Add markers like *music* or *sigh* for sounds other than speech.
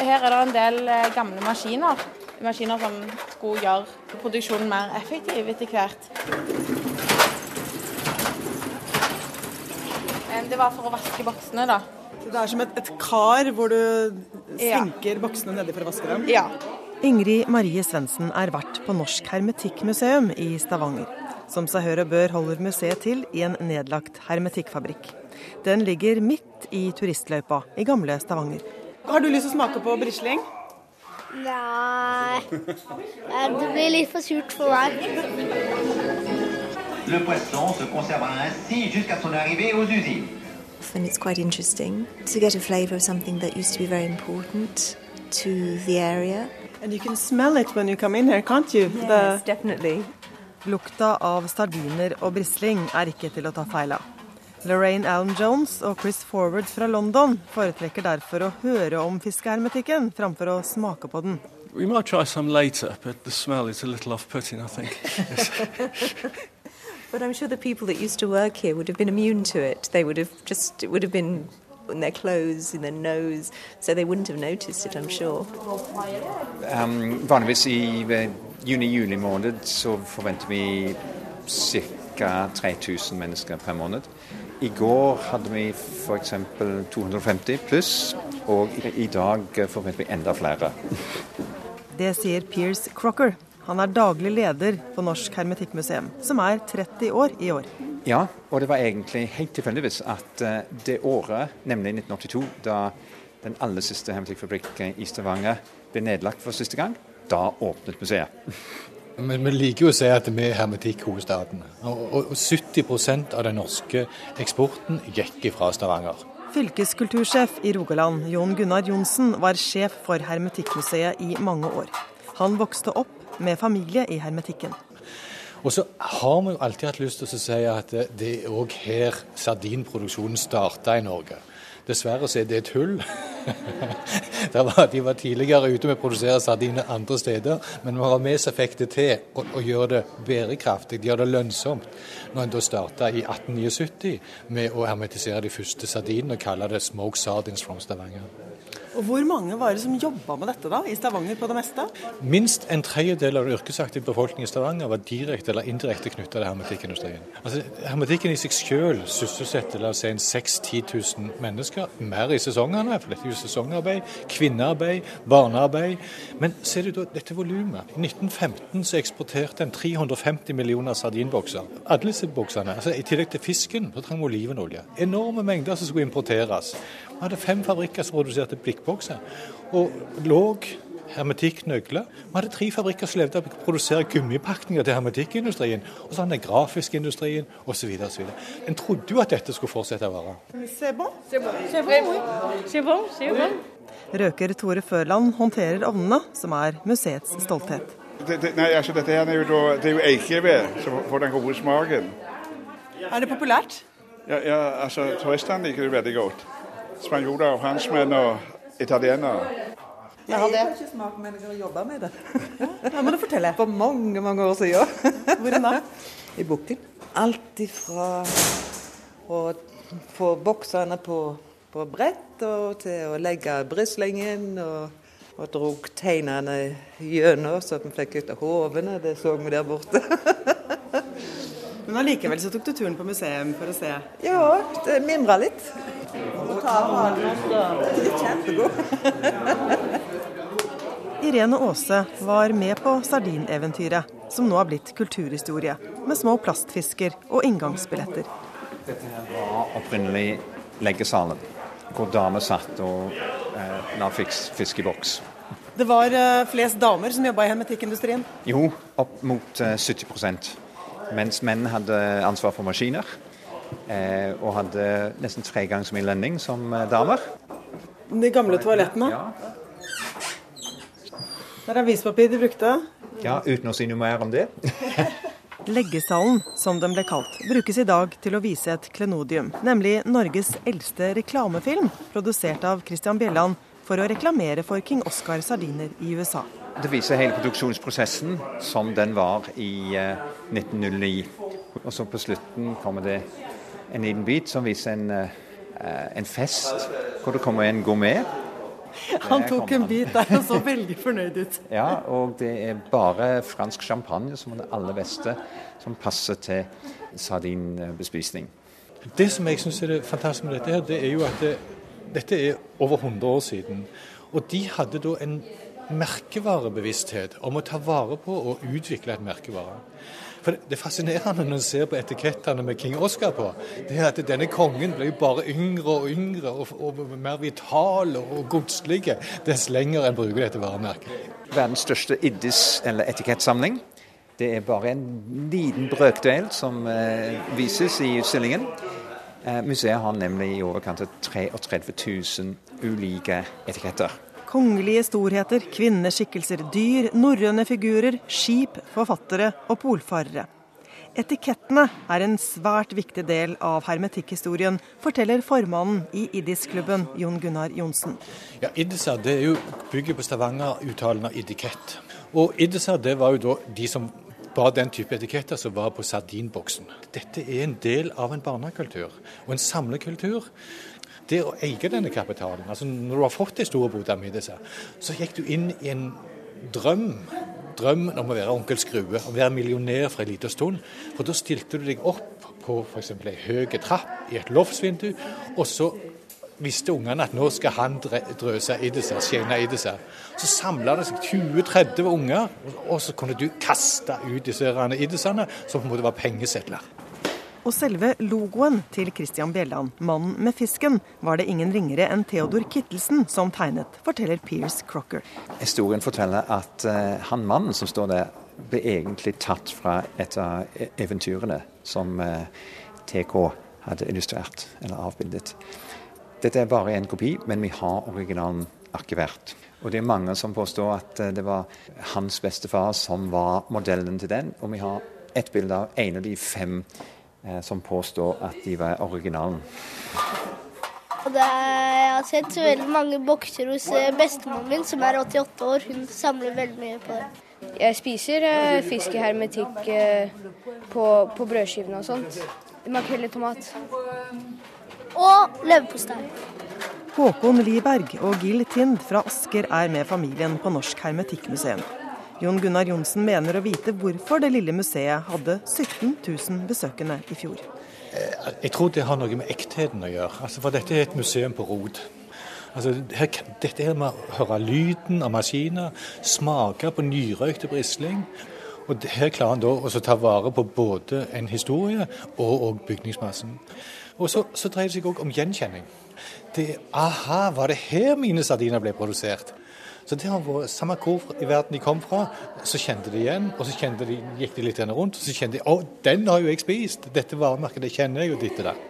Her er det en del eh, gamle maskiner. Maskiner som skulle gjøre produksjonen mer effektiv etter hvert. Det var for å vaske boksene, da. Det er som et, et kar hvor du senker boksene nedi for å vaske dem? Ja. Ingrid Marie Svendsen er vert på Norsk Hermetikkmuseum i Stavanger. Som seg hør og bør holder museet til i en nedlagt hermetikkfabrikk. Den ligger midt i turistløypa i gamle Stavanger. Har du lyst til å smake på brisling? Nei Det blir litt for surt for meg. Le poisson se conservera ainsi jusqu'à son arrivée aux usines. And it's quite interesting to get a flavour of something that used to be very important to the area. And you can smell it when you come in here, can't you? Yes, definitely. Lukta av sardiner og brisling er ikke til å ta feil av. Lorraine Allen Jones og Chris Forward fra London foretrekker derfor å høre om fiskehermetikken framfor å smake på den. We might try some later, but the smell is a little off-putting, I think. *laughs* But I'm sure the people that used to work here would have been immune to it. They would have just, it would have been in their clothes, in their nose, so they wouldn't have noticed it, I'm sure. Um, vanligvis i juni-juli måned så forventer vi ca. 3000 mennesker per måned. I går hadde vi f.eks. 250 pluss, og i, dag forventer vi enda flere. Det sier Pierce Crocker. Han er daglig leder på Norsk Hermetikkmuseum, som er 30 år i år. Ja, og det var egentlig helt tilfeldigvis at eh, det året, nemlig 1982, da den aller siste hermetikkfabrikken i Stavanger ble nedlagt for siste gang, da åpnet museet. Men vi liker jo å si at vi er hermetikkhovedstaden. Og, og, og 70% av den norske eksporten gikk fra Stavanger. Fylkeskultursjef i Rogaland, Jon Gunnar Johnsen, var sjef for Hermetikkmuseet i mange år. Han vokste opp med familie i hermetikken. Og så har vi jo alltid hatt lyst til å si at det, det er òg her sardinproduksjonen starta i Norge. Dessverre så er det et hull. *laughs* Var, de var tidligere ute med å produsere sardiner andre steder, men vi har med seg fikk til å, å gjøre det bærekraftig, gjøre det lønnsomt. Når en da starta i 1879 med å hermetisere de første sardinene og kalle det 'Smoke Sardines from Stavanger'. Og Hvor mange var det som jobba med dette da, i Stavanger på det meste? Minst en tredjedel av den yrkesaktive befolkningen i Stavanger var direkte eller indirekte knytta til hermetikkindustrien. Altså, hermetikken i seg selv sysselsetter la oss si, 6 10 000 mennesker, mer i sesongene, for dette er jo sesongarbeid, kvinnearbeid, barnearbeid. Men ser du da dette volumet. I 1915 så eksporterte en 350 millioner sardinbokser. Alle disse boksene, altså I tillegg til fisken, så trenger vi olivenolje. Enorme mengder som skulle importeres. Hadde fem fabrikker som produserte blikkbokser. Og låg hermetikknøkler. Vi hadde tre fabrikker som levde av å produsere gummipakninger til hermetikkindustrien. Og så hadde den grafiske industrien osv. En trodde jo at dette skulle fortsette å være. Røker Tore Førland håndterer ovnene, som er museets stolthet. Det, det, nei, altså dette her er jo, det er jo eikeved som får den gode smaken. Er det populært? Ja, ja, altså Turistene liker det veldig godt. Spanjoler, franskmenn og italienere. Jeg har ikke smakt, men jeg har jobba med det. Ja, må du fortelle. For mange, mange år siden. Hvor da? I Buktin. Alt ifra å få boksene på, på brett og til å legge brislingen. og og dro tegnene gjennom, så vi fikk ut av hovene. Det så vi der borte. Men allikevel så tok du turen på museum for å se. Ja, det mimra litt. Kjempegod. *laughs* Irene Aase var med på sardineventyret, som nå har blitt kulturhistorie, med små plastfisker og inngangsbilletter. Dette her var opprinnelig leggesalen, hvor damer satt og eh, la fisk i boks. Det var eh, flest damer som jobba i hermetikkindustrien. Jo, opp mot eh, 70% mens menn hadde ansvar for maskiner. Eh, og hadde nesten tre ganger så mye lønning som eh, damer. De gamle toalettene. Ja. Det er avispapir de brukte. ja, uten å si noe mer om det. *laughs* Leggesalen, som den ble kalt, brukes i dag til å vise et klenodium, nemlig Norges eldste reklamefilm, produsert av Christian Bjelland for å reklamere for King Oscar sardiner i USA. Det viser hele produksjonsprosessen som den var i eh, 1909. Og så på slutten kommer det en liten bit som viser en, eh, en fest hvor det kommer en gourmet *laughs* Han tok en bit der og så veldig fornøyd ut. *laughs* Ja, og det er bare fransk champagne som er det aller beste, som passer til sardinbespisning. Det som jeg syns er det fantastiske med dette, her, det er jo at det, dette er over 100 år siden. Og de hadde da en merkevarebevissthet om å ta vare på og utvikle et merkevare. For Det fascinerende når en ser på etikettene med King Oscar på, det er at denne kongen jo bare yngre og yngre og, og mer vital og godslig dess lenger en bruker dette varemerket. Verdens største iddis- eller etikettsamling. Det er bare en liten brøkdel som eh, vises i utstillingen. Eh, museet har nemlig i overkant av 33 000 ulike etiketter. Kongelige storheter, kvinneskikkelser, dyr, norrøne figurer, skip, forfattere og polfarere. Etikettene er en svært viktig del av hermetikkhistorien, forteller formannen i Iddis-klubben, Jon Gunnar Johnsen. Ja, Iddisa det er jo bygget på Stavanger-uttalen av idikett. Og Iddisa det var jo da de som var den type etiketter som var på sardinboksen. Dette er en del av en barnekultur og en samlekultur det å eie denne kapitalen altså Når du har fått de store bodene så gikk du inn i en drøm. Drømmen om å være onkel Skrue, om å være millionær for en liten stund. For da stilte du deg opp på f.eks. ei høy trapp i et loftsvindu, og så visste ungene at nå skal han drøse i det seg, skjene i det seg. Så samla det seg 20-30 unger, og så kunne du kaste ut disse iddisene, som på en måte var pengesedler. Og selve logoen til Christian Bjelland, mannen med fisken, var det ingen ringere enn Theodor Kittelsen som tegnet, forteller Pierce Crocker. Historien forteller at uh, han mannen som står der, ble egentlig tatt fra et av e- eventyrene som eh, TK hadde illustrert eller avbildet. Dette er bare en kopi, men vi har originalen arkivert. Og det er mange som påstår at uh, det var hans bestefar som var modellen til den. Og vi har et bilde av en av de fem Eh, som påstår at de var originalen. Er, jeg har sett veldig mange bokser hos eh, bestemoren min, som er 88 år. Hun samler veldig mye på det. Jeg spiser eh, fisk i hermetikk eh, på, på brødskivene og sånt. Makrell i tomat. Og leverpostei. Håkon Liberg og Gill Tind fra Asker er med familien på Norsk Hermetikkmuseum. Jon Gunnar Johnsen mener å vite hvorfor det lille museet hadde 17 000 besøkende i fjor. Eh, jeg tror det har noe med ektheten å gjøre. Altså, for dette er et museum på rot. Altså, her, dette her med å høre lyden av maskiner, smake på nyrøykte brisling. Og Her klarer han da å ta vare på både en historie og, og bygningsmassen. Og så, så dreier det seg òg om gjenkjenning. Det, aha, var det her mine sardiner ble produsert? Så det har vært Samme hvor i verden de kom fra, så kjente de igjen. Og så de, gikk de litt rundt, og så kjente de å, den har jo jeg spist! Dette varemerket det kjenner jeg jo ditt og datt.